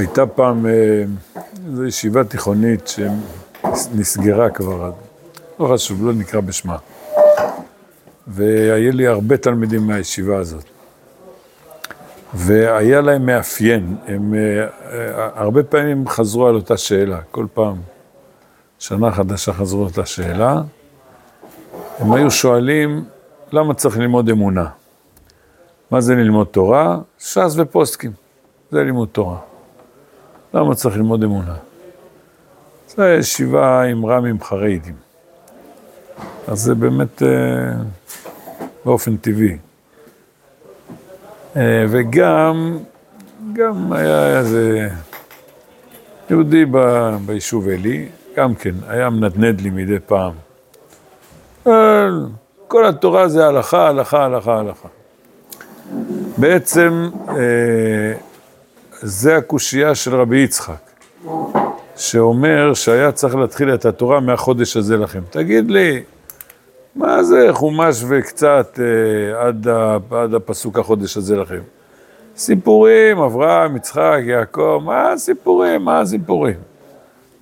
הייתה פעם איזו ישיבה תיכונית שנסגרה כבר, לא חשוב, לא נקרא בשמה. והיה לי הרבה תלמידים מהישיבה הזאת. והיה להם מאפיין, הם הרבה פעמים חזרו על אותה שאלה, כל פעם, שנה חדשה חזרו על אותה שאלה. הם היו שואלים, למה צריך ללמוד אמונה? מה זה ללמוד תורה? ש"ס ופוסקים, זה לימוד תורה. למה צריך ללמוד אמונה? זו ישיבה עם רמים חרדים. אז זה באמת אה, באופן טבעי. אה, וגם, גם היה איזה יהודי ב, ביישוב עלי, גם כן, היה מנדנד לי מדי פעם. כל התורה זה הלכה, הלכה, הלכה, הלכה. בעצם אה, זה הקושייה של רבי יצחק, שאומר שהיה צריך להתחיל את התורה מהחודש הזה לכם. תגיד לי, מה זה חומש וקצת אה, עד, עד הפסוק החודש הזה לכם? סיפורים, אברהם, יצחק, יעקב, מה הסיפורים, מה הסיפורים?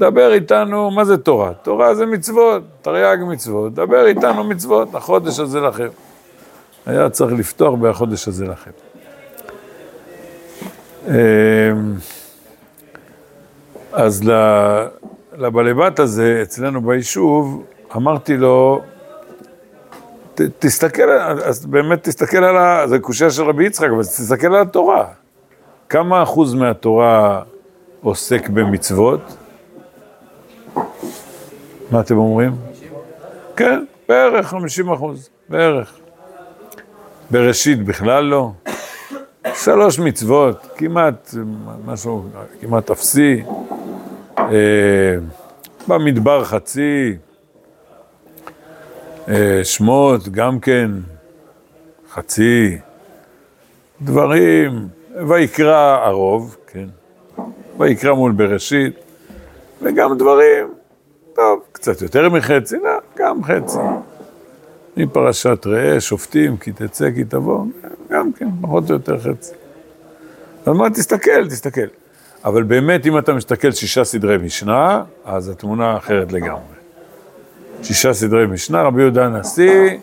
דבר איתנו, מה זה תורה? תורה זה מצוות, תרי"ג מצוות, דבר איתנו מצוות, החודש הזה לכם. היה צריך לפתוח בהחודש הזה לכם. אמ, אז לבלבת הזה, אצלנו ביישוב, אמרתי לו, תסתכל, אז באמת תסתכל על ה... זה קושייה של רבי יצחק, אבל תסתכל על התורה. כמה אחוז מהתורה עוסק במצוות? מה אתם אומרים? כן, בערך 50 אחוז, בערך. בראשית בכלל לא. שלוש מצוות, כמעט, משהו, כמעט אפסי. אה, במדבר חצי. אה, שמות גם כן, חצי. דברים, ויקרא הרוב, כן. ויקרא מול בראשית, וגם דברים, טוב, קצת יותר מחצי, לא, גם חצי. מפרשת ראה, שופטים, כי תצא, כי תבוא, כן, פחות או יותר חצי. אז מה, תסתכל, תסתכל. אבל באמת, אם אתה מסתכל שישה סדרי משנה, אז התמונה אחרת לגמרי. שישה סדרי משנה, רבי יהודה הנשיא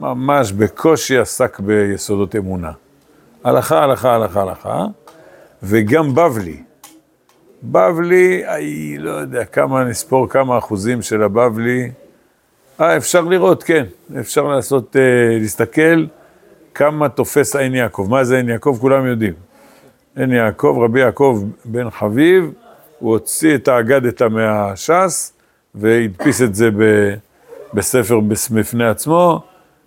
ממש בקושי עסק ביסודות אמונה. הלכה, הלכה, הלכה, הלכה, וגם בבלי. בבלי, אני לא יודע כמה, נספור כמה אחוזים של הבבלי. אה, אפשר לראות, כן, אפשר לעשות, אה, להסתכל כמה תופס עין יעקב. מה זה עין יעקב? כולם יודעים. עין יעקב, רבי יעקב בן חביב, הוא הוציא את האגדתא מהש"ס והדפיס את זה ב, בספר בפני עצמו.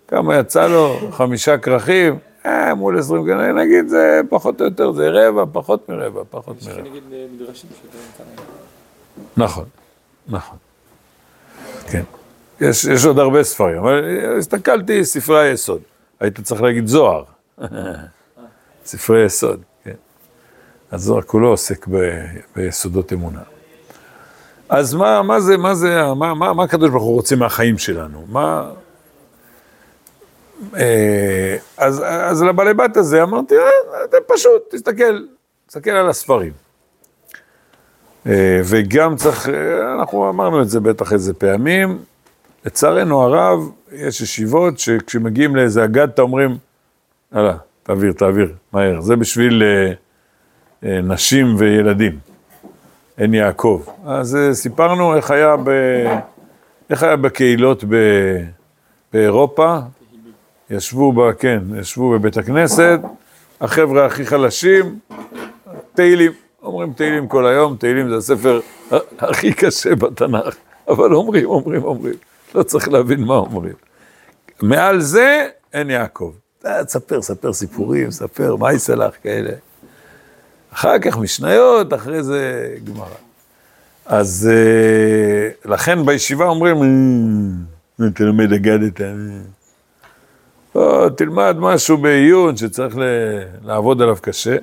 כמה יצא לו? חמישה כרכים. אה, מול עשרים גנאים, נגיד זה פחות או יותר, זה רבע, פחות מרבע, פחות מרבע. יש נגיד אה, מדרשים נכון, נכון. כן. יש, יש עוד הרבה ספרים, אבל הסתכלתי, ספרי היסוד. היית צריך להגיד זוהר. ספרי יסוד, כן. הזוהר כולו עוסק ב, ביסודות אמונה. אז מה, מה זה, מה זה, מה, מה, מה הקדוש ברוך הוא רוצה מהחיים שלנו? מה... אה, אז, אז לבעלי בת הזה אמרתי, אה, זה פשוט, תסתכל, תסתכל על הספרים. אה, וגם צריך, אנחנו אמרנו את זה בטח איזה פעמים, לצערנו הרב, יש ישיבות שכשמגיעים לאיזה אגדת אומרים, יאללה, תעביר, תעביר, מהר. זה בשביל אה, אה, נשים וילדים. עין יעקב. אז אה, סיפרנו איך היה, ב, איך היה בקהילות ב, באירופה, ישבו, ב, כן, ישבו בבית הכנסת, החבר'ה הכי חלשים, תהילים, אומרים תהילים כל היום, תהילים זה הספר הכי קשה בתנ"ך, אבל אומרים, אומרים, אומרים. לא צריך להבין מה אומרים. מעל זה אין יעקב. תספר, ספר סיפורים, ספר, מה לך כאלה. אחר כך משניות, אחרי זה גמרא. אז אה, לכן בישיבה אומרים, אה, אתה לומד אגדת, או, תלמד משהו בעיון שצריך לעבוד עליו קשה.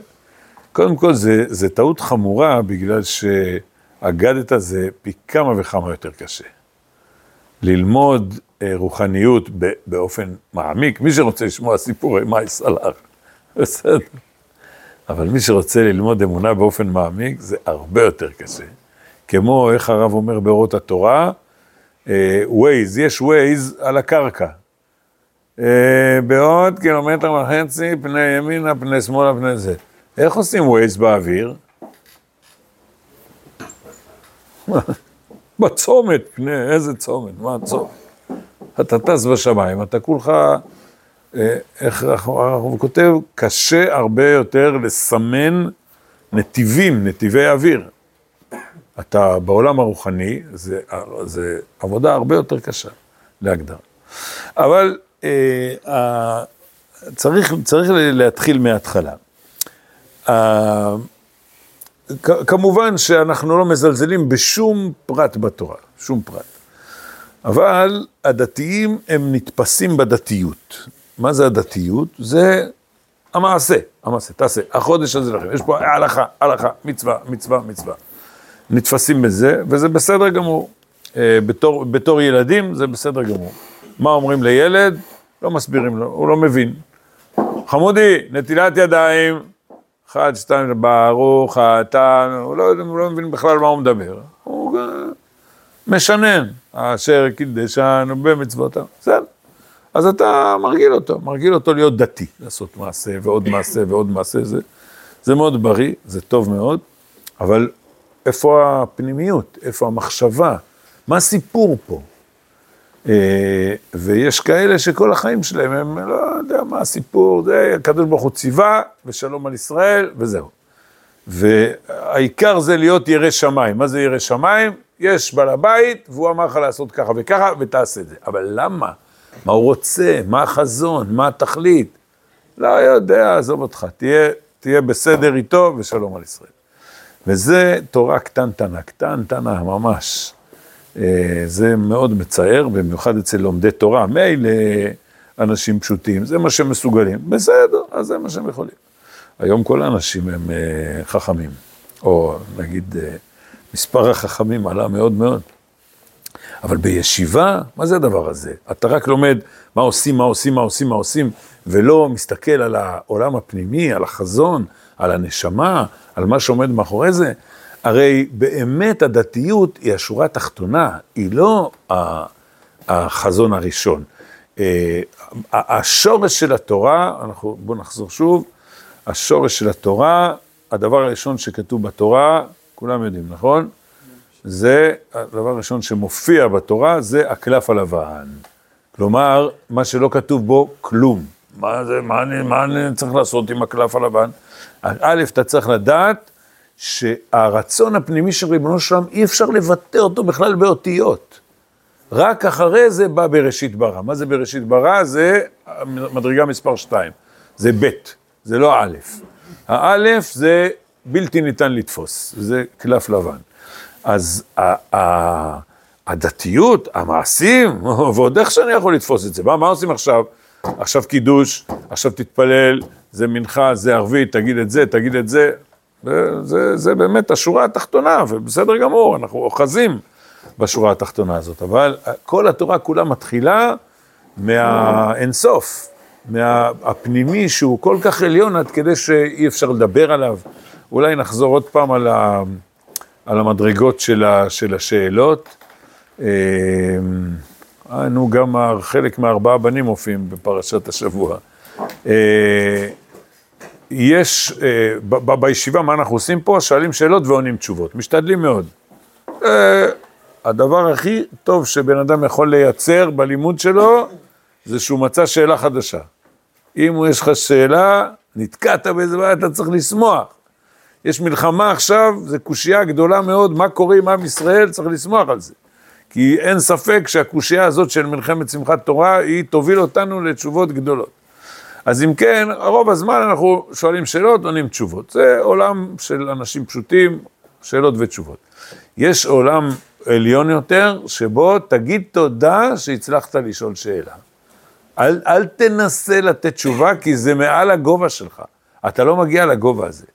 קודם כל, זה, זה טעות חמורה, בגלל שאגדת זה פי כמה וכמה יותר קשה. ללמוד אה, רוחניות באופן מעמיק, מי שרוצה לשמוע סיפורי מעשה'לאך, בסדר. אבל מי שרוצה ללמוד אמונה באופן מעמיק, זה הרבה יותר קשה. כמו, איך הרב אומר באורות התורה, ווייז, אה, יש ווייז על הקרקע. אה, בעוד קילומטר וחצי, פני ימינה, פני שמאלה, פני זה. איך עושים Waze באוויר? בצומת, פני איזה צומת, מה הצומת? אתה טס בשמיים, אתה כולך, אה, איך הוא כותב, קשה הרבה יותר לסמן נתיבים, נתיבי אוויר. אתה בעולם הרוחני, זה, זה עבודה הרבה יותר קשה להגדרה. אבל אה, אה, צריך, צריך להתחיל מההתחלה. כמובן שאנחנו לא מזלזלים בשום פרט בתורה, שום פרט. אבל הדתיים הם נתפסים בדתיות. מה זה הדתיות? זה המעשה, המעשה, תעשה, החודש הזה לכם, יש פה הלכה, הלכה, מצווה, מצווה, מצווה. נתפסים בזה, וזה בסדר גמור. אה, בתור, בתור ילדים זה בסדר גמור. מה אומרים לילד? לא מסבירים לו, הוא לא מבין. חמודי, נטילת ידיים, אחד, שתיים, ברוך אתה, הוא לא, הוא לא מבין בכלל מה הוא מדבר. הוא משנן, אשר קידשנו במצוותיו, בסדר. אז אתה מרגיל אותו, מרגיל אותו להיות דתי, לעשות מעשה ועוד מעשה ועוד מעשה, זה, זה מאוד בריא, זה טוב מאוד, אבל איפה הפנימיות, איפה המחשבה, מה הסיפור פה? אה, ויש כאלה שכל החיים שלהם, הם לא יודע מה הסיפור, זה הקדוש ברוך הוא ציווה, ושלום על ישראל, וזהו. והעיקר זה להיות ירא שמיים. מה זה ירא שמיים? יש בעל הבית, והוא אמר לך לעשות ככה וככה, ותעשה את זה. אבל למה? מה הוא רוצה? מה החזון? מה התכלית? לא יודע, עזוב אותך, תהיה, תהיה בסדר איתו, ושלום על ישראל. וזה תורה קטנטנה, קטנטנה ממש. אה, זה מאוד מצער, במיוחד אצל לומדי תורה. מילא אנשים פשוטים, זה מה שהם מסוגלים. בסדר, אז זה מה שהם יכולים. היום כל האנשים הם אה, חכמים, או נגיד אה, מספר החכמים עלה מאוד מאוד. אבל בישיבה, מה זה הדבר הזה? אתה רק לומד מה עושים, מה עושים, מה עושים, מה עושים, ולא מסתכל על העולם הפנימי, על החזון, על הנשמה, על מה שעומד מאחורי זה. הרי באמת הדתיות היא השורה התחתונה, היא לא החזון הראשון. אה, השורש של התורה, אנחנו, בואו נחזור שוב, השורש של התורה, הדבר הראשון שכתוב בתורה, כולם יודעים, נכון? זה הדבר הראשון שמופיע בתורה, זה הקלף הלבן. כלומר, מה שלא כתוב בו, כלום. מה זה, מה אני, מה אני צריך לעשות עם הקלף הלבן? א', אתה צריך לדעת שהרצון הפנימי של ריבונו שלם, אי אפשר לבטא אותו בכלל באותיות. רק אחרי זה בא בראשית ברא. מה זה בראשית ברא? זה מדרגה מספר 2. זה ב', זה לא א'. האלף זה בלתי ניתן לתפוס, זה קלף לבן. אז הדתיות, המעשים, ועוד איך שאני יכול לתפוס את זה. מה, מה עושים עכשיו? עכשיו קידוש, עכשיו תתפלל, זה מנחה, זה ערבית, תגיד את זה, תגיד את זה. זה, זה, זה באמת השורה התחתונה, ובסדר גמור, אנחנו אוחזים בשורה התחתונה הזאת. אבל כל התורה כולה מתחילה מהאינסוף, מהפנימי שהוא כל כך עליון עד כדי שאי אפשר לדבר עליו. אולי נחזור עוד פעם על, ה, על המדרגות של, ה, של השאלות. אה, נו, גם חלק מהארבעה בנים מופיעים בפרשת השבוע. אה, יש, אה, בישיבה, מה אנחנו עושים פה? שואלים שאלות ועונים תשובות, משתדלים מאוד. הדבר הכי טוב שבן אדם יכול לייצר בלימוד שלו, זה שהוא מצא שאלה חדשה. אם יש לך שאלה, נתקעת באיזה בעיה, אתה צריך לשמוח. יש מלחמה עכשיו, זו קושייה גדולה מאוד, מה קורה עם עם ישראל, צריך לשמוח על זה. כי אין ספק שהקושייה הזאת של מלחמת שמחת תורה, היא תוביל אותנו לתשובות גדולות. אז אם כן, רוב הזמן אנחנו שואלים שאלות, עונים תשובות. זה עולם של אנשים פשוטים, שאלות ותשובות. יש עולם עליון יותר, שבו תגיד תודה שהצלחת לשאול שאלה. אל, אל תנסה לתת תשובה, כי זה מעל הגובה שלך. אתה לא מגיע לגובה הזה.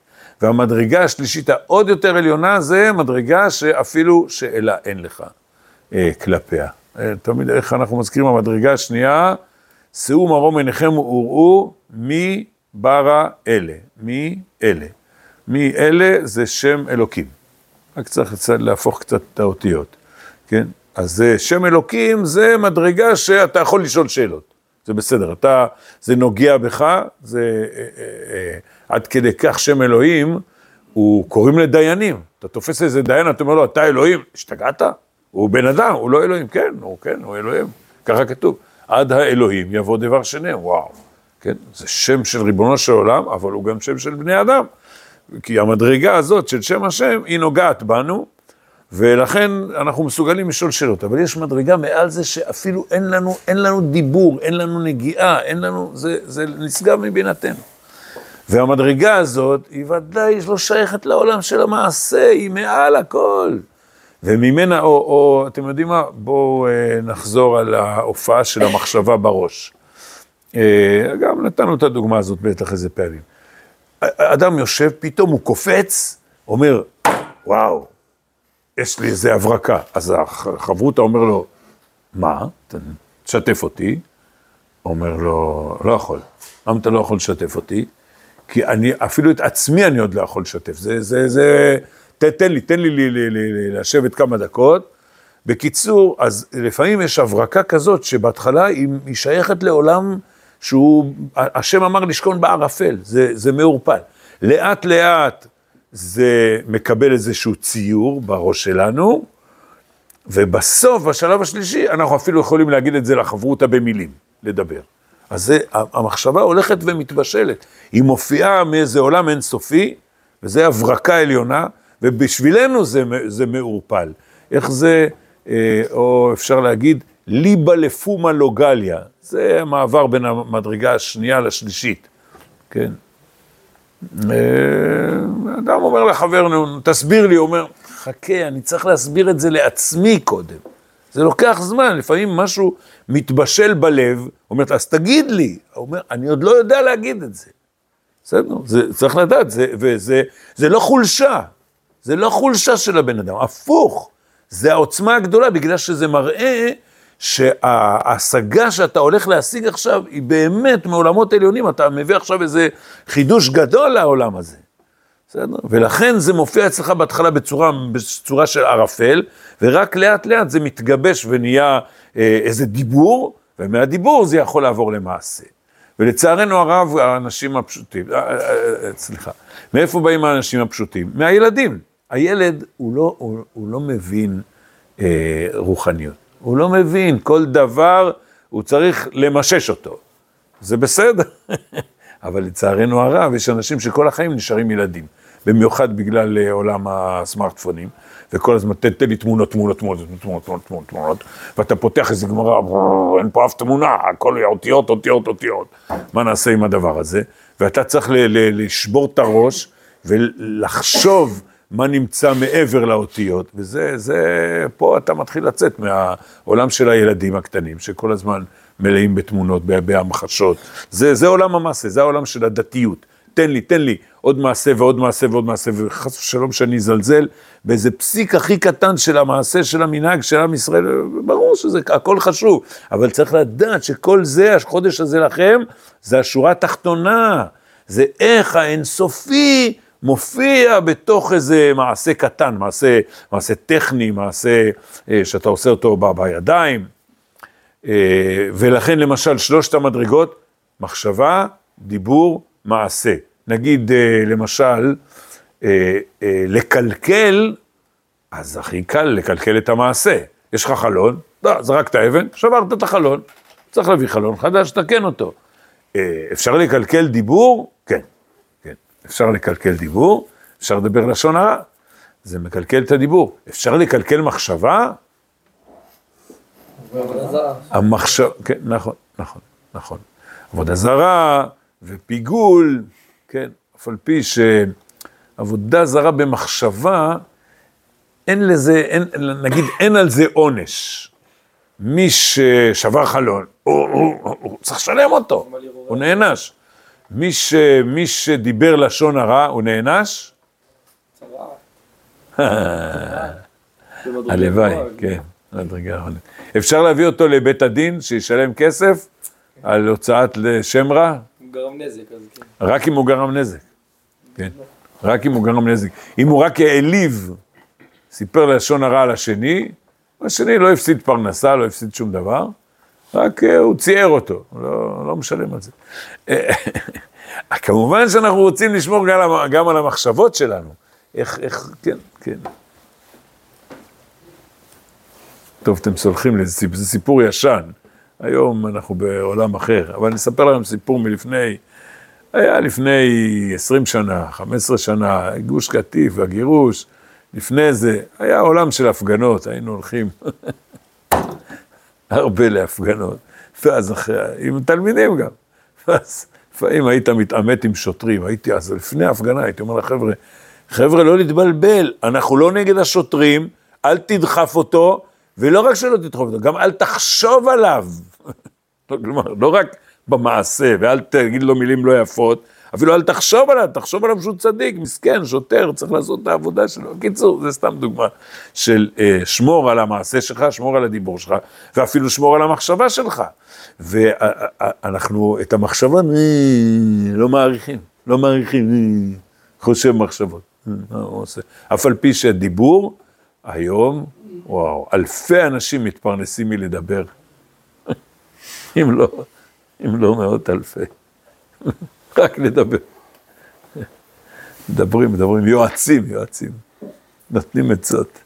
והמדרגה השלישית העוד יותר עליונה, זה מדרגה שאפילו שאלה אין לך. אה, כלפיה. אה, תמיד איך אנחנו מזכירים, המדרגה השנייה, שאו מרום עיניכם וראו מי ברא אלה. מי אלה? מי אלה זה שם אלוקים. רק צריך להפוך קצת את האותיות, כן? אז שם אלוקים זה מדרגה שאתה יכול לשאול שאלות. זה בסדר, אתה, זה נוגע בך, זה אה, אה, אה, עד כדי כך שם אלוהים, הוא קוראים לדיינים. אתה תופס איזה דיין, אתה אומר לו, אתה אלוהים, השתגעת? הוא בן אדם, הוא לא אלוהים, כן, הוא כן, הוא אלוהים, ככה כתוב. עד האלוהים יבוא דבר שני, וואו, כן? זה שם של ריבונו של עולם, אבל הוא גם שם של בני אדם. כי המדרגה הזאת של שם השם, היא נוגעת בנו, ולכן אנחנו מסוגלים לשאול שאלות. אבל יש מדרגה מעל זה שאפילו אין לנו, אין לנו דיבור, אין לנו נגיעה, אין לנו, זה, זה נשגב מבינתנו. והמדרגה הזאת, היא ודאי לא שייכת לעולם של המעשה, היא מעל הכל. וממנה, או, או אתם יודעים מה, בואו אה, נחזור על ההופעה של המחשבה בראש. אה, גם נתנו את הדוגמה הזאת בטח איזה פעמים. אדם יושב, פתאום הוא קופץ, אומר, וואו, יש לי איזה הברקה. אז החברותא אומר לו, מה? תשתף אותי. אומר לו, לא יכול. למה אתה לא יכול לשתף אותי? כי אני, אפילו את עצמי אני עוד לא יכול לשתף. זה, זה, זה, ת, תן לי, תן לי, לי, לי, לי, לי לשבת כמה דקות. בקיצור, אז לפעמים יש הברקה כזאת שבהתחלה היא, היא שייכת לעולם שהוא, השם אמר לשכון בערפל, זה, זה מעורפל. לאט לאט זה מקבל איזשהו ציור בראש שלנו, ובסוף, בשלב השלישי, אנחנו אפילו יכולים להגיד את זה לחברותא במילים, לדבר. אז זה, המחשבה הולכת ומתבשלת. היא מופיעה מאיזה עולם אינסופי, וזה הברקה עליונה, ובשבילנו זה, זה מעורפל. איך זה, אה, או אפשר להגיד, ליבה לפומה לוגליה. זה המעבר בין המדרגה השנייה לשלישית, כן? אה, אדם אומר לחבר, תסביר לי, הוא אומר, חכה, אני צריך להסביר את זה לעצמי קודם. זה לוקח זמן, לפעמים משהו מתבשל בלב, הוא אומר, אז תגיד לי. הוא אומר, אני עוד לא יודע להגיד את זה. בסדר, זה צריך לדעת, זה, וזה זה לא חולשה, זה לא חולשה של הבן אדם, הפוך, זה העוצמה הגדולה, בגלל שזה מראה שההשגה שאתה הולך להשיג עכשיו היא באמת מעולמות עליונים, אתה מביא עכשיו איזה חידוש גדול לעולם הזה. בסדר? ולכן זה מופיע אצלך בהתחלה בצורה, בצורה של ערפל, ורק לאט לאט זה מתגבש ונהיה אה, איזה דיבור, ומהדיבור זה יכול לעבור למעשה. ולצערנו הרב, האנשים הפשוטים, אה, אה, אה, סליחה, מאיפה באים האנשים הפשוטים? מהילדים. הילד, הוא לא, הוא, הוא לא מבין אה, רוחניות. הוא לא מבין, כל דבר הוא צריך למשש אותו. זה בסדר, אבל לצערנו הרב, יש אנשים שכל החיים נשארים ילדים, במיוחד בגלל אה, עולם הסמארטפונים, וכל הזמן תן, לי תמונות, תמונות, תמונות, תמונות, תמונות, תמונות, תמונות, ואתה פותח איזה גמרא, אין פה אף תמונה, הכל אותיות, אותיות, אותיות. מה נעשה עם הדבר הזה? ואתה צריך לשבור את הראש ולחשוב מה נמצא מעבר לאותיות, וזה, זה, פה אתה מתחיל לצאת מהעולם של הילדים הקטנים, שכל הזמן מלאים בתמונות, בהמחשות. זה, זה עולם המעשה, זה העולם של הדתיות. תן לי, תן לי עוד מעשה ועוד מעשה ועוד מעשה, וחס ושלום שאני אזלזל באיזה פסיק הכי קטן של המעשה של המנהג של עם ישראל, ברור שזה הכל חשוב, אבל צריך לדעת שכל זה, החודש הזה לכם, זה השורה התחתונה, זה איך האינסופי מופיע בתוך איזה מעשה קטן, מעשה, מעשה טכני, מעשה אה, שאתה עושה אותו ב, בידיים. אה, ולכן למשל שלושת המדרגות, מחשבה, דיבור, מעשה. נגיד אה, למשל, לקלקל, אז הכי קל לקלקל את המעשה. יש לך חלון, לא, זרקת אבן, שברת את החלון. צריך להביא חלון חדש, תקן אותו. אפשר לקלקל דיבור? אפשר לקלקל דיבור, אפשר לדבר לשון הרע, זה מקלקל את הדיבור. אפשר לקלקל מחשבה? המחשב, כן, נכון, נכון, נכון. עבודה זרה ופיגול, כן, אף על פי שעבודה זרה במחשבה, אין לזה, אין, נגיד, אין על זה עונש. מי ששבר חלון, הוא, הוא, הוא, הוא צריך לשלם אותו, הוא נענש. מי, ש, מי שדיבר לשון הרע, הוא נענש? הלוואי, כן, אחרונה. אפשר להביא אותו לבית הדין, שישלם כסף על הוצאת לשם רע? הוא גרם נזק, אז כן. רק אם הוא גרם נזק. כן, רק אם הוא גרם נזק. אם הוא רק העליב, סיפר לשון הרע על השני, השני לא הפסיד פרנסה, לא הפסיד שום דבר, רק אה, הוא צייר אותו, לא, לא משלם על זה. אה, כמובן שאנחנו רוצים לשמור גם, גם על המחשבות שלנו. איך, איך, כן, כן. טוב, אתם סולחים לי, זה סיפור ישן. היום אנחנו בעולם אחר, אבל אני אספר לכם סיפור מלפני, היה לפני 20 שנה, 15 שנה, גוש קטיף והגירוש, לפני זה, היה עולם של הפגנות, היינו הולכים הרבה להפגנות, ואז אחרי, עם תלמידים גם, ואז לפעמים היית מתעמת עם שוטרים, הייתי אז לפני ההפגנה, הייתי אומר לחבר'ה, חבר'ה, לא להתבלבל, אנחנו לא נגד השוטרים, אל תדחף אותו, ולא רק שלא תדחוף אותו, גם אל תחשוב עליו. כלומר, לא רק במעשה, ואל תגיד לו מילים לא יפות, אפילו אל תחשוב עליו, תחשוב עליו שהוא צדיק, מסכן, שוטר, צריך לעשות את העבודה שלו. בקיצור, זה סתם דוגמה של אה, שמור על המעשה שלך, שמור על הדיבור שלך, ואפילו שמור על המחשבה שלך. ואנחנו את המחשבה לא מעריכים, לא מעריכים, חושב מחשבות. מה? אף על פי שדיבור, היום, וואו, אלפי אנשים מתפרנסים מלדבר. אם לא, אם לא מאות אלפי. רק לדבר. מדברים, מדברים, יועצים, יועצים. נותנים עצות.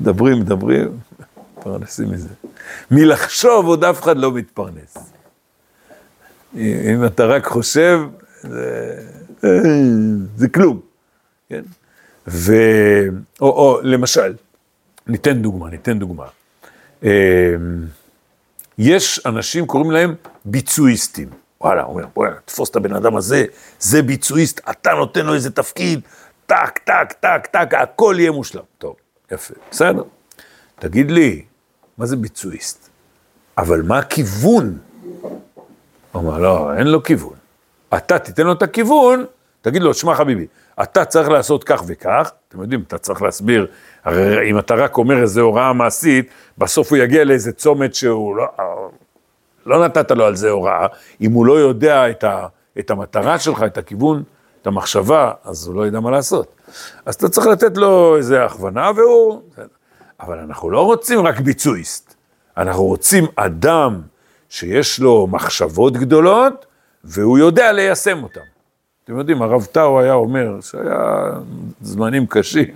מדברים, מדברים, מתפרנסים מזה. מלחשוב עוד אף אחד לא מתפרנס. אם אתה רק חושב, זה, זה כלום, כן? ו... או, או למשל, ניתן דוגמה, ניתן דוגמה. אה, יש אנשים, קוראים להם ביצועיסטים. וואלה, הוא אומר, בוא'נה, תפוס את הבן אדם הזה, זה ביצועיסט, אתה נותן לו איזה תפקיד, טק, טק, טק, טק, הכל יהיה מושלם. טוב, יפה, בסדר. תגיד לי, מה זה ביצועיסט? אבל מה הכיוון? הוא אומר, לא, אין לו כיוון. אתה תיתן לו את הכיוון, תגיד לו, שמע חביבי, אתה צריך לעשות כך וכך, אתם יודעים, אתה צריך להסביר, הרי אם אתה רק אומר איזו הוראה מעשית, בסוף הוא יגיע לאיזה צומת שהוא לא, לא נתת לו על זה הוראה, אם הוא לא יודע את, ה, את המטרה שלך, את הכיוון, את המחשבה, אז הוא לא ידע מה לעשות. אז אתה צריך לתת לו איזה הכוונה והוא... אבל אנחנו לא רוצים רק ביצועיסט, אנחנו רוצים אדם שיש לו מחשבות גדולות, והוא יודע ליישם אותן. אתם יודעים, הרב טאו היה אומר, שהיה זמנים קשים,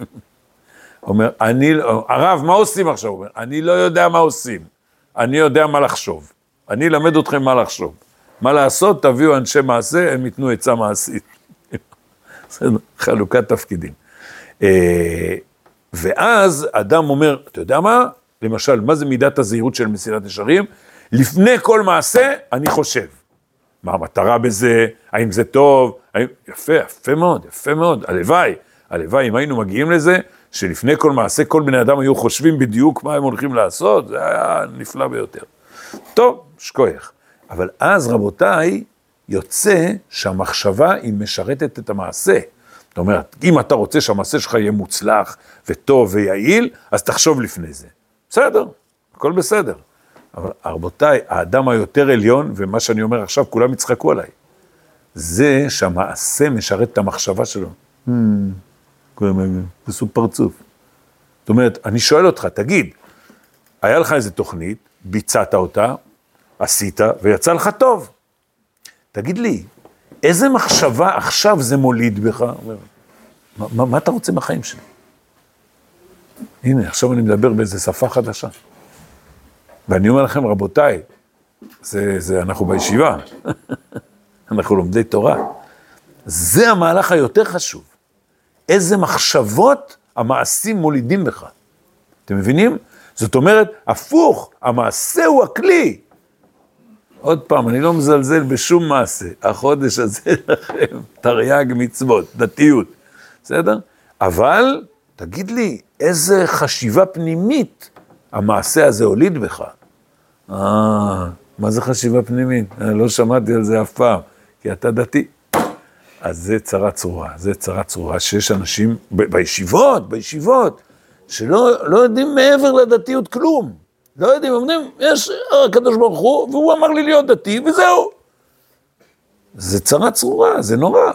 אומר, אני, לא- הרב, מה עושים עכשיו? הוא אומר, אני לא יודע מה עושים, אני יודע מה לחשוב. אני אלמד אתכם מה לחשוב. מה לעשות, תביאו אנשי מעשה, הם ייתנו עצה מעשית. חלוקת תפקידים. אה, ואז אדם אומר, אתה יודע מה? למשל, מה זה מידת הזהירות של מסילת ישרים? לפני כל מעשה, אני חושב. מה המטרה בזה? האם זה טוב? האם... יפה, יפה מאוד, יפה מאוד. הלוואי, הלוואי, אם היינו מגיעים לזה, שלפני כל מעשה, כל בני אדם היו חושבים בדיוק מה הם הולכים לעשות, זה היה נפלא ביותר. טוב, שכוייך. אבל אז, רבותיי, יוצא שהמחשבה היא משרתת את המעשה. זאת אומרת, אם אתה רוצה שהמעשה שלך יהיה מוצלח וטוב ויעיל, אז תחשוב לפני זה. בסדר, הכל בסדר. אבל רבותיי, האדם היותר עליון, ומה שאני אומר עכשיו, כולם יצחקו עליי, זה שהמעשה משרת את המחשבה שלו. עשו פרצוף. זאת אומרת, אני שואל אותך, תגיד, היה לך איזה תוכנית, ביצעת אותה, עשית, ויצא לך טוב. תגיד לי, איזה מחשבה עכשיו זה מוליד בך? מה, מה אתה רוצה מהחיים שלי? הנה, עכשיו אני מדבר באיזה שפה חדשה. ואני אומר לכם, רבותיי, זה, זה, אנחנו בישיבה, אנחנו לומדי תורה. זה המהלך היותר חשוב. איזה מחשבות המעשים מולידים בך. אתם מבינים? זאת אומרת, הפוך, המעשה הוא הכלי. עוד פעם, אני לא מזלזל בשום מעשה. החודש הזה לכם, תרי"ג מצוות, דתיות, בסדר? אבל, תגיד לי, איזה חשיבה פנימית המעשה הזה הוליד בך. אה, מה זה חשיבה פנימית? אני לא שמעתי על זה אף פעם, כי אתה דתי. אז זה צרה צרורה, זה צרה צרורה שיש אנשים ב- בישיבות, בישיבות, שלא לא יודעים מעבר לדתיות כלום. לא יודעים, אומרים, יש הקדוש ברוך הוא, והוא אמר לי להיות דתי, וזהו. זה צרה צרורה, זה נורא.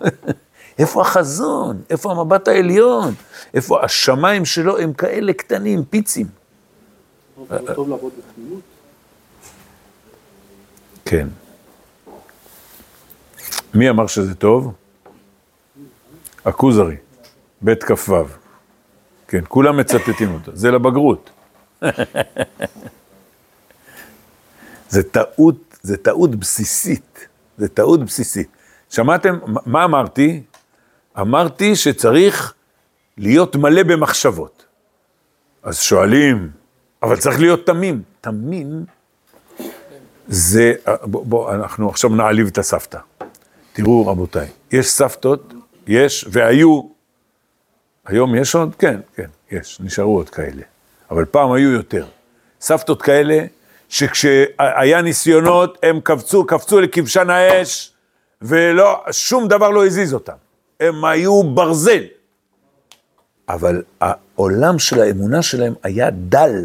איפה החזון? איפה המבט העליון? איפה השמיים שלו הם כאלה קטנים, פיצים. טוב לעבוד בתמימות? כן. מי אמר שזה טוב? הכוזרי, בית כ"ו. כן, כולם מצטטים אותו, זה לבגרות. זה טעות, זה טעות בסיסית, זה טעות בסיסית. שמעתם, מה אמרתי? אמרתי שצריך להיות מלא במחשבות. אז שואלים, אבל צריך להיות תמים. תמים זה, בוא, בוא, אנחנו עכשיו נעליב את הסבתא. תראו, רבותיי, יש סבתות, יש, והיו, היום יש עוד? כן, כן, יש, נשארו עוד כאלה. אבל פעם היו יותר. סבתות כאלה, שכשהיה ניסיונות, הם קפצו, קפצו לכבשן האש, ולא, שום דבר לא הזיז אותם. הם היו ברזל. אבל העולם של האמונה שלהם היה דל.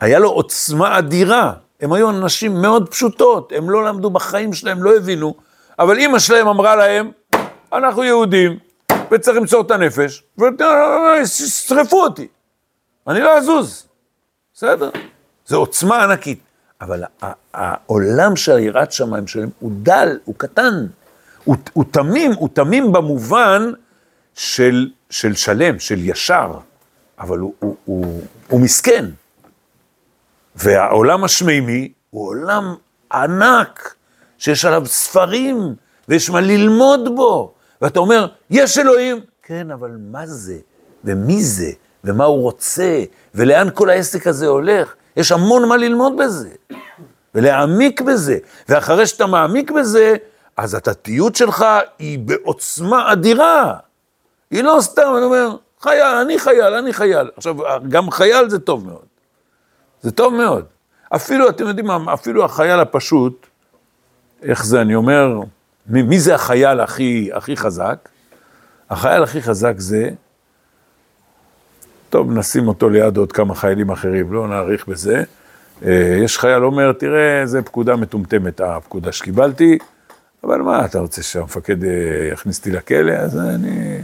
היה לו עוצמה אדירה. הם היו אנשים מאוד פשוטות, הם לא למדו בחיים שלהם, לא הבינו, אבל אימא שלהם אמרה להם, אנחנו יהודים, וצריך למסור את הנפש, ושרפו אותי. אני לא אזוז. בסדר? זו עוצמה ענקית. אבל העולם של יראת שמיים שלהם הוא דל, הוא קטן, הוא, הוא תמים, הוא תמים במובן של, של שלם, של ישר, אבל הוא, הוא, הוא, הוא מסכן. והעולם השמימי הוא עולם ענק, שיש עליו ספרים, ויש מה ללמוד בו. ואתה אומר, יש אלוהים. כן, אבל מה זה? ומי זה? ומה הוא רוצה? ולאן כל העסק הזה הולך? יש המון מה ללמוד בזה, ולהעמיק בזה. ואחרי שאתה מעמיק בזה, אז התתיות שלך היא בעוצמה אדירה. היא לא סתם, אני אומר, חייל, אני חייל, אני חייל. עכשיו, גם חייל זה טוב מאוד. זה טוב מאוד. אפילו, אתם יודעים מה, אפילו החייל הפשוט, איך זה, אני אומר, מי, מי זה החייל הכי, הכי חזק? החייל הכי חזק זה, טוב, נשים אותו ליד עוד כמה חיילים אחרים, לא נאריך בזה. אה, יש חייל אומר, תראה, זו פקודה מטומטמת, הפקודה שקיבלתי, אבל מה, אתה רוצה שהמפקד אה, יכניס אותי לכלא? אז אני,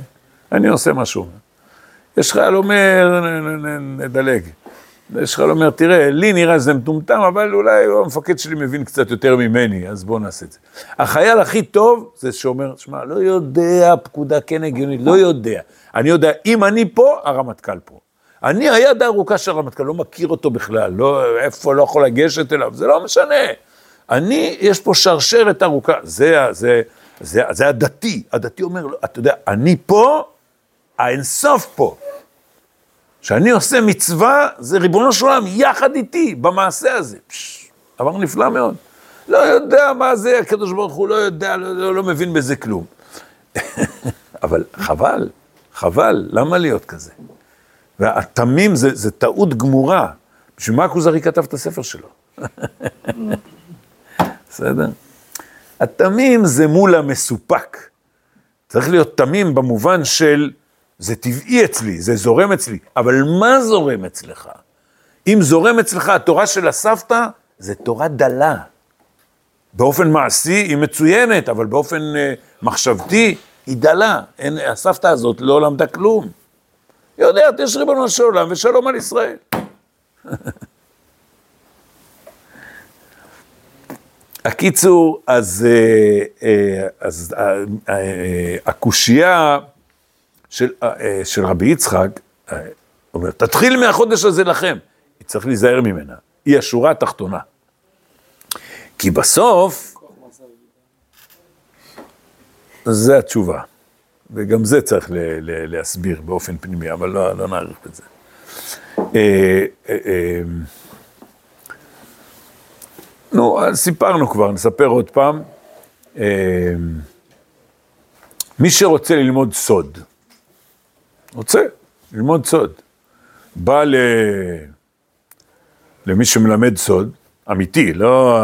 אני עושה משהו. יש חייל אומר, נדלג. חייל אומר, תראה, לי נראה שזה מטומטם, אבל אולי המפקד שלי מבין קצת יותר ממני, אז בואו נעשה את זה. החייל הכי טוב זה שאומר, שמע, לא יודע, פקודה כן הגיונית, לא יודע. אני יודע, אם אני פה, הרמטכ"ל פה. אני היד הארוכה של הרמטכ"ל, לא מכיר אותו בכלל, לא, איפה, לא יכול לגשת אליו, זה לא משנה. אני, יש פה שרשרת ארוכה, זה, זה, זה, זה הדתי, הדתי אומר, אתה יודע, אני פה, האינסוף פה. כשאני עושה מצווה, זה ריבונו של עולם, יחד איתי, במעשה הזה. פש, דבר נפלא מאוד. לא יודע מה זה, הקדוש ברוך הוא לא יודע, לא, לא, לא מבין בזה כלום. אבל חבל, חבל, למה להיות כזה? והתמים זה, זה טעות גמורה. בשביל מה הכוזרי כתב את הספר שלו? בסדר? התמים זה מול המסופק. צריך להיות תמים במובן של, זה טבעי אצלי, זה זורם אצלי, אבל מה זורם אצלך? אם זורם אצלך התורה של הסבתא, זה תורה דלה. באופן מעשי היא מצוינת, אבל באופן uh, מחשבתי היא דלה. אין, הסבתא הזאת לא למדה כלום. היא יודעת, יש ריבונו של עולם ושלום על ישראל. הקיצור, אז, אה, אה, אז הקושייה של, של רבי יצחק, אומר, תתחיל מהחודש הזה לכם. צריך להיזהר ממנה, היא השורה התחתונה. כי בסוף, זה התשובה. וגם זה צריך ל- ל- להסביר באופן פנימי, אבל לא, לא. אה, אה, אה, נו, סיפרנו כבר, נספר עוד פעם. מי שרוצה ללמוד סוד, רוצה ללמוד סוד, בא ל... למי שמלמד סוד, אמיתי, לא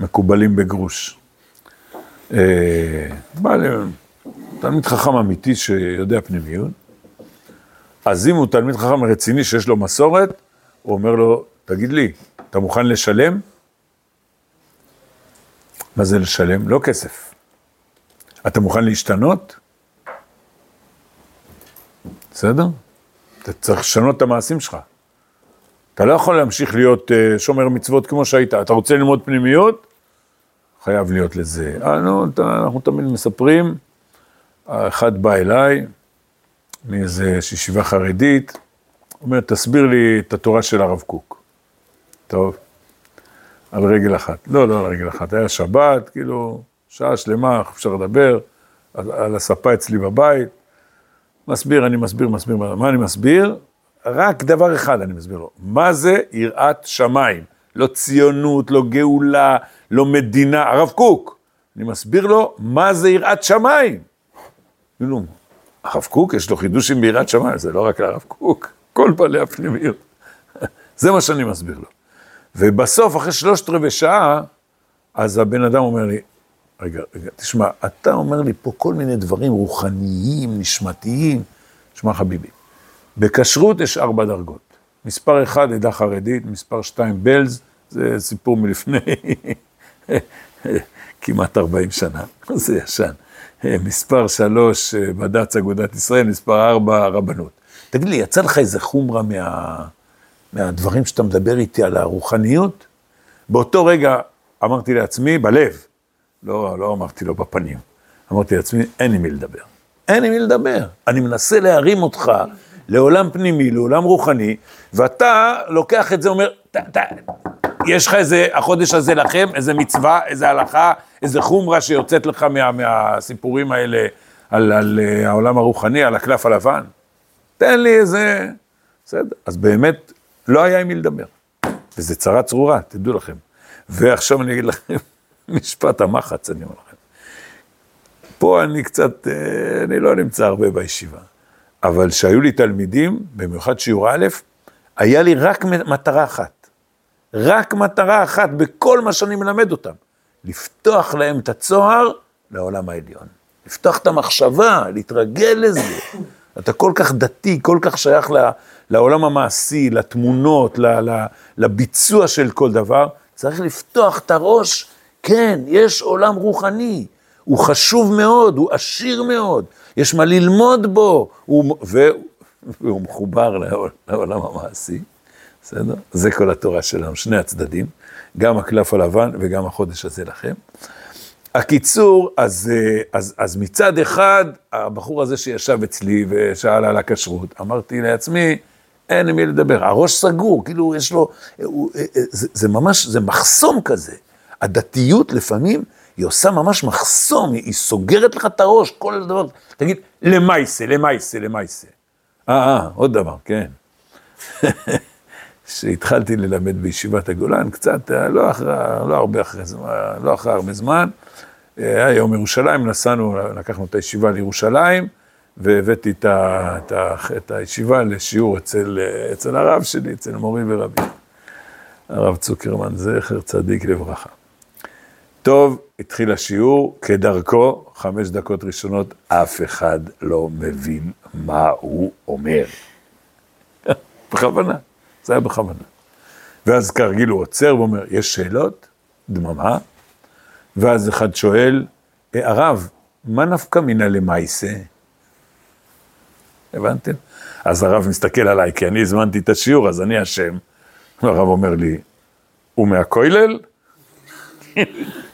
מקובלים בגרוש. בא תלמיד חכם אמיתי שיודע פנימיות, אז אם הוא תלמיד חכם רציני שיש לו מסורת, הוא אומר לו, תגיד לי, אתה מוכן לשלם? מה זה לשלם? לא כסף. אתה מוכן להשתנות? בסדר? אתה צריך לשנות את המעשים שלך. אתה לא יכול להמשיך להיות uh, שומר מצוות כמו שהיית. אתה רוצה ללמוד פנימיות? חייב להיות לזה. אה, נו, אנחנו תמיד מספרים, אחד בא אליי, מאיזה ישיבה חרדית, אומר, תסביר לי את התורה של הרב קוק. טוב, על רגל אחת. לא, לא על רגל אחת, היה שבת, כאילו, שעה שלמה, אפשר לדבר, על, על הספה אצלי בבית. מסביר, אני מסביר, מסביר, מה אני מסביר? רק דבר אחד אני מסביר לו, מה זה יראת שמיים? לא ציונות, לא גאולה, לא מדינה, הרב קוק. אני מסביר לו, מה זה יראת שמיים? כאילו, הרב קוק, יש לו חידושים ביראת שמיים, זה לא רק הרב קוק, כל בעלי הפנימיות. זה מה שאני מסביר לו. ובסוף, אחרי שלושת רבעי שעה, אז הבן אדם אומר לי, רגע, רגע, תשמע, אתה אומר לי פה כל מיני דברים רוחניים, נשמתיים. תשמע, חביבי, בכשרות יש ארבע דרגות. מספר אחד, עדה חרדית, מספר שתיים, בלז, זה סיפור מלפני כמעט 40 שנה, זה ישן. מספר שלוש, בד"ץ אגודת ישראל, מספר ארבע, רבנות. תגיד לי, יצא לך איזה חומרה מה, מהדברים שאתה מדבר איתי על הרוחניות? באותו רגע אמרתי לעצמי, בלב, לא, לא אמרתי לו בפנים, אמרתי לעצמי, אין עם מי לדבר. אין עם מי לדבר. אני מנסה להרים אותך לעולם פנימי, לעולם רוחני, ואתה לוקח את זה, אומר, ת, ת, יש לך איזה, החודש הזה לכם, איזה מצווה, איזה הלכה, איזה חומרה שיוצאת לך מה, מהסיפורים האלה על, על uh, העולם הרוחני, על הקלף הלבן. תן לי איזה... בסדר. אז באמת, לא היה עם מי לדבר. וזה צרה צרורה, תדעו לכם. ועכשיו אני אגיד לכם, משפט המחץ, אני אומר לכם. פה אני קצת, אה, אני לא נמצא הרבה בישיבה, אבל כשהיו לי תלמידים, במיוחד שיעור א', היה לי רק מטרה אחת. רק מטרה אחת בכל מה שאני מלמד אותם, לפתוח להם את הצוהר לעולם העליון. לפתוח את המחשבה, להתרגל לזה. אתה כל כך דתי, כל כך שייך לעולם המעשי, לתמונות, לביצוע של כל דבר, צריך לפתוח את הראש, כן, יש עולם רוחני, הוא חשוב מאוד, הוא עשיר מאוד, יש מה ללמוד בו, הוא, והוא מחובר לעולם המעשי. בסדר? זה כל התורה שלנו, שני הצדדים, גם הקלף הלבן וגם החודש הזה לכם. הקיצור, אז, אז, אז מצד אחד, הבחור הזה שישב אצלי ושאל על הכשרות, אמרתי לעצמי, אין עם מי לדבר, הראש סגור, כאילו יש לו, הוא, זה, זה ממש, זה מחסום כזה. הדתיות לפעמים, היא עושה ממש מחסום, היא, סוגרת לך את הראש, כל דבר, תגיד, למייסה, למייסה, למייסה. אה, אה, עוד דבר, כן. שהתחלתי ללמד בישיבת הגולן, קצת, אה, לא, אחרי, לא הרבה אחרי זמן, לא אחרי הרבה זמן, אה, היה יום ירושלים, נסענו, לקחנו את הישיבה לירושלים, והבאתי את, ה, את, ה, את הישיבה לשיעור אצל, אצל הרב שלי, אצל מורי ורבי, הרב צוקרמן, זכר צדיק לברכה. טוב, התחיל השיעור, כדרכו, חמש דקות ראשונות, אף אחד לא מבין מה הוא אומר. בכוונה. זה היה בכוונה. ואז כרגיל הוא עוצר ואומר, יש שאלות? דממה. ואז אחד שואל, אה, הרב, מה נפקא מינה למעשה? הבנתם? אז הרב מסתכל עליי, כי אני הזמנתי את השיעור, אז אני אשם. הרב אומר לי, הוא מהכולל?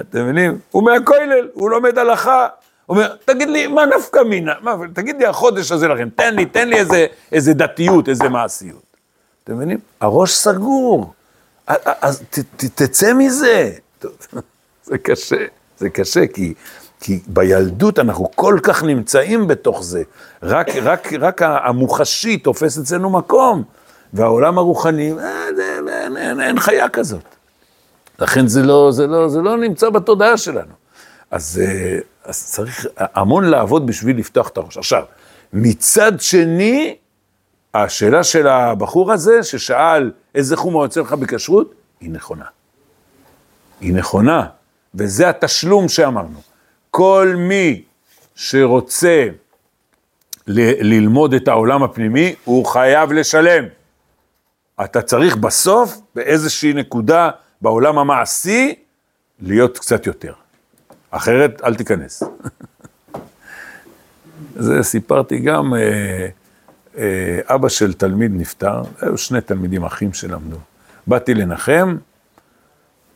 אתם מבינים? הוא מהכולל, הוא לומד הלכה. אומר, תגיד לי, מה נפקא מינה? תגיד לי, החודש הזה לכם, תן לי, תן לי איזה, איזה דתיות, איזה מעשיות. אתם מבינים? הראש סגור, אז ת, ת, תצא מזה. זה קשה, זה קשה, כי, כי בילדות אנחנו כל כך נמצאים בתוך זה. רק, רק, רק המוחשי תופס אצלנו מקום, והעולם הרוחני, אה, אין, אין, אין, אין חיה כזאת. לכן זה לא, זה, לא, זה לא נמצא בתודעה שלנו. אז, אה, אז צריך המון לעבוד בשביל לפתוח את הראש. עכשיו, מצד שני, השאלה של הבחור הזה, ששאל איזה חומר יוצא לך בכשרות, היא נכונה. היא נכונה, וזה התשלום שאמרנו. כל מי שרוצה ל- ללמוד את העולם הפנימי, הוא חייב לשלם. אתה צריך בסוף, באיזושהי נקודה בעולם המעשי, להיות קצת יותר. אחרת, אל תיכנס. זה סיפרתי גם, אה, אה, אבא של תלמיד נפטר, היו שני תלמידים אחים שלמדו. באתי לנחם,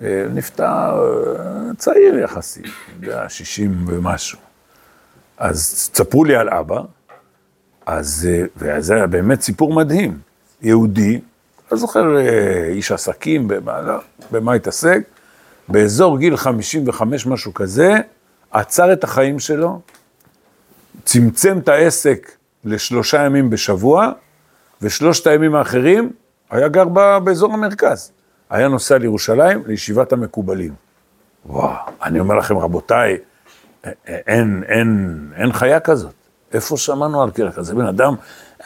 אה, נפטר אה, צעיר יחסית, יודע, 60 ומשהו. אז ספרו לי על אבא, אז, אה, וזה היה באמת סיפור מדהים. יהודי, לא זוכר אה, איש עסקים, במה, לא, במה התעסק, באזור גיל 55, משהו כזה, עצר את החיים שלו, צמצם את העסק לשלושה ימים בשבוע, ושלושת הימים האחרים היה גר באזור המרכז. היה נוסע לירושלים, לישיבת המקובלים. וואו, אני אומר לכם, רבותיי, אין, אין, אין חיה כזאת. איפה שמענו על קרח כזה? בן אדם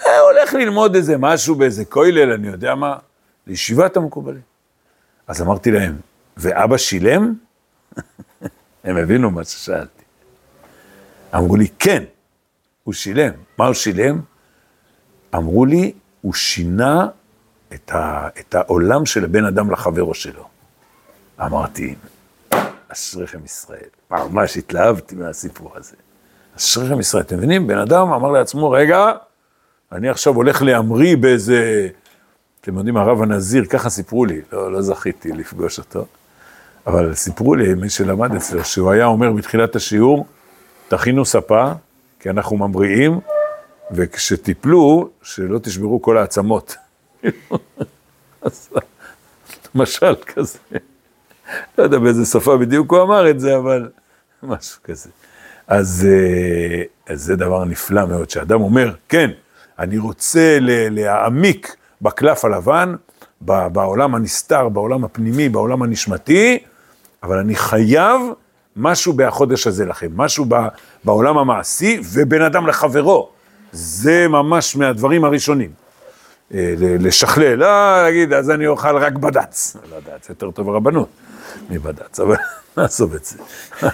הולך ללמוד איזה משהו באיזה כולל, אני יודע מה, לישיבת המקובלים. אז אמרתי להם, ואבא שילם? הם הבינו מה ששאלתי. אמרו לי, כן, הוא שילם. מה הוא שילם? אמרו לי, הוא שינה את, ה, את העולם של הבן אדם לחברו שלו. אמרתי, אשריכם ישראל. ממש התלהבתי מהסיפור הזה. אשריכם ישראל. אתם מבינים? בן אדם אמר לעצמו, רגע, אני עכשיו הולך להמריא באיזה... אתם יודעים, הרב הנזיר, ככה סיפרו לי, לא, לא זכיתי לפגוש אותו, אבל סיפרו לי, מי שלמד אצלו, שהוא היה אומר בתחילת השיעור, תכינו ספה, כי אנחנו ממריאים, וכשתיפלו, שלא תשברו כל העצמות. משל כזה. לא יודע באיזה שפה בדיוק הוא אמר את זה, אבל משהו כזה. אז, אה, אז זה דבר נפלא מאוד, שאדם אומר, כן, אני רוצה להעמיק בקלף הלבן, בעולם הנסתר, בעולם הפנימי, בעולם הנשמתי, אבל אני חייב משהו בהחודש הזה לכם, משהו בעולם המעשי ובין אדם לחברו. זה ממש מהדברים הראשונים. אה, לשכלל, לא להגיד, אז אני אוכל רק בד"ץ. בד"ץ יותר טוב הרבנות מבד"ץ, אבל נעזוב את זה.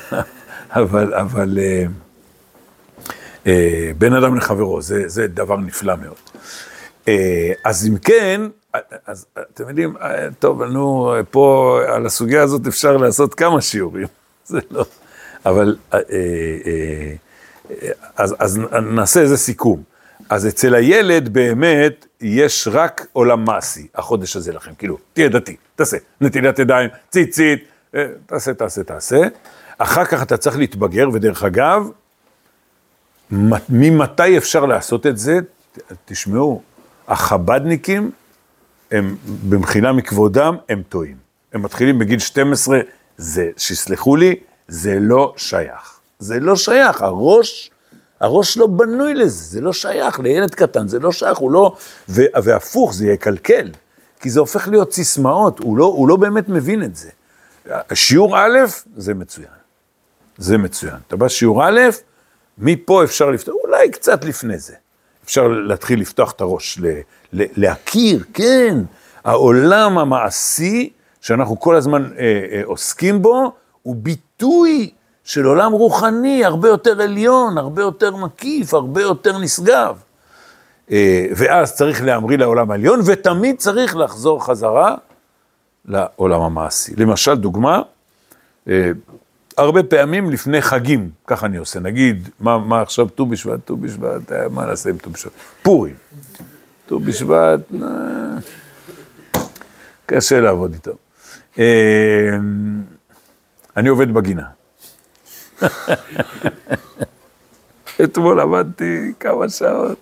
אבל, אבל אה, בין אדם לחברו, זה, זה דבר נפלא מאוד. אה, אז אם כן, אה, אז אתם יודעים, אה, טוב, נו, פה על הסוגיה הזאת אפשר לעשות כמה שיעורים, זה לא, אבל אה, אה, אה, אז, אז נעשה איזה סיכום. אז אצל הילד באמת יש רק עולם מעשי, החודש הזה לכם, כאילו, תהיה דתי, תעשה, נטילת ידיים, ציצית, אה, תעשה, תעשה, תעשה. אחר כך אתה צריך להתבגר, ודרך אגב, ממתי אפשר לעשות את זה? תשמעו, החבדניקים, הם, במחילה מכבודם, הם טועים. הם מתחילים בגיל 12, זה, שיסלחו לי, זה לא שייך. זה לא שייך, הראש, הראש לא בנוי לזה, זה לא שייך לילד קטן, זה לא שייך, הוא לא... ו, והפוך, זה יקלקל, כי זה הופך להיות סיסמאות, הוא לא, הוא לא באמת מבין את זה. שיעור א', זה מצוין. זה מצוין. אתה בא שיעור א', מפה אפשר לפתוח, אולי קצת לפני זה. אפשר להתחיל לפתוח את הראש, ל, ל, להכיר, כן, העולם המעשי שאנחנו כל הזמן אה, אה, עוסקים בו, הוא ביטוי של עולם רוחני הרבה יותר עליון, הרבה יותר מקיף, הרבה יותר נשגב. אה, ואז צריך להמריא לעולם העליון, ותמיד צריך לחזור חזרה לעולם המעשי. למשל, דוגמה, אה, הרבה פעמים לפני חגים, ככה אני עושה, נגיד, מה, מה עכשיו ט"ו בשבט, ט"ו בשבט, אה, מה נעשה עם ט"ו בשבט? פורים. ט"ו בשבט, אה, קשה לעבוד איתו. אה, אני עובד בגינה. אתמול עבדתי כמה שעות,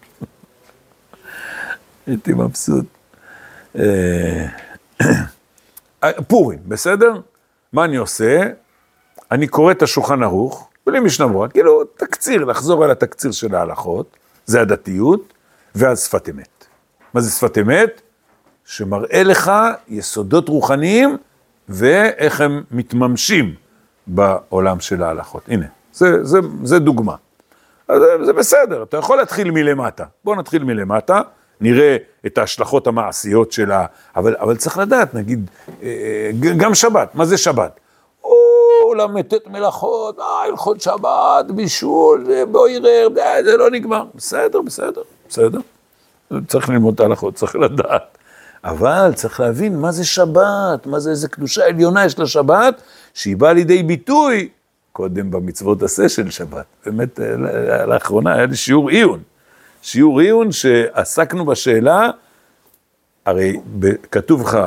הייתי מבסוט. פורים, בסדר? מה אני עושה? אני קורא את השולחן ערוך, בלי משנה ברורה, כאילו תקציר, לחזור על התקציר של ההלכות, זה הדתיות, ואז שפת אמת. מה זה שפת אמת? שמראה לך יסודות רוחניים ואיך הם מתממשים בעולם של ההלכות. הנה, זה, זה, זה דוגמה. אז זה, בסדר, אתה יכול להתחיל מלמטה. בוא נתחיל מלמטה, נראה את ההשלכות המעשיות שלה, אבל, אבל צריך לדעת, נגיד, אה, גם שבת, מה זה שבת? או ל"ט מלאכות, אה, הלכות שבת, בישול, בוירר, זה לא נגמר. בסדר, בסדר, בסדר. צריך ללמוד את ההלכות, צריך לדעת. אבל צריך להבין מה זה שבת, מה זה איזה קדושה עליונה יש לשבת, שהיא באה לידי ביטוי קודם במצוות עשה של שבת. באמת, אה, לאחרונה היה לי שיעור עיון. שיעור עיון שעסקנו בשאלה, הרי כתוב לך,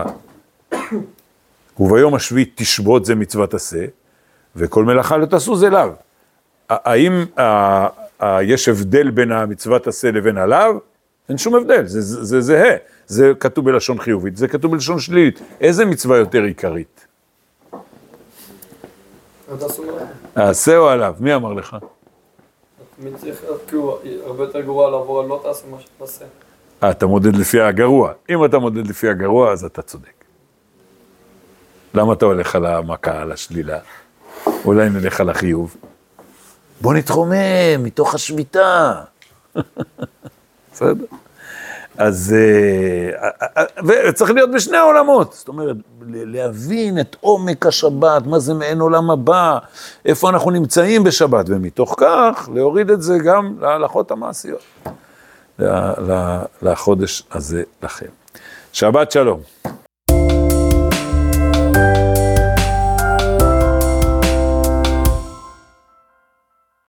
וביום השביעי תשבות זה מצוות עשה, וכל מלאכה לא תעשו זה לאו. האם יש הבדל בין המצוות עשה לבין הלאו? אין שום הבדל, זה זהה. זה, זה כתוב בלשון חיובית, זה כתוב בלשון שלילית. איזה מצווה יותר עיקרית? העשה או עליו? מי אמר לך? כאילו, הרבה יותר גרוע לעבור על לא תעשה מה שתעשה. אה, אתה מודד לפי הגרוע. אם אתה מודד לפי הגרוע, אז אתה צודק. למה אתה הולך על המכה, על השלילה? אולי נלך על החיוב. בוא נתרומם מתוך השביתה. בסדר? אז אה, אה, אה, וצריך להיות בשני העולמות, זאת אומרת, להבין את עומק השבת, מה זה מעין עולם הבא, איפה אנחנו נמצאים בשבת, ומתוך כך להוריד את זה גם להלכות המעשיות, לחודש הזה לכם. שבת שלום.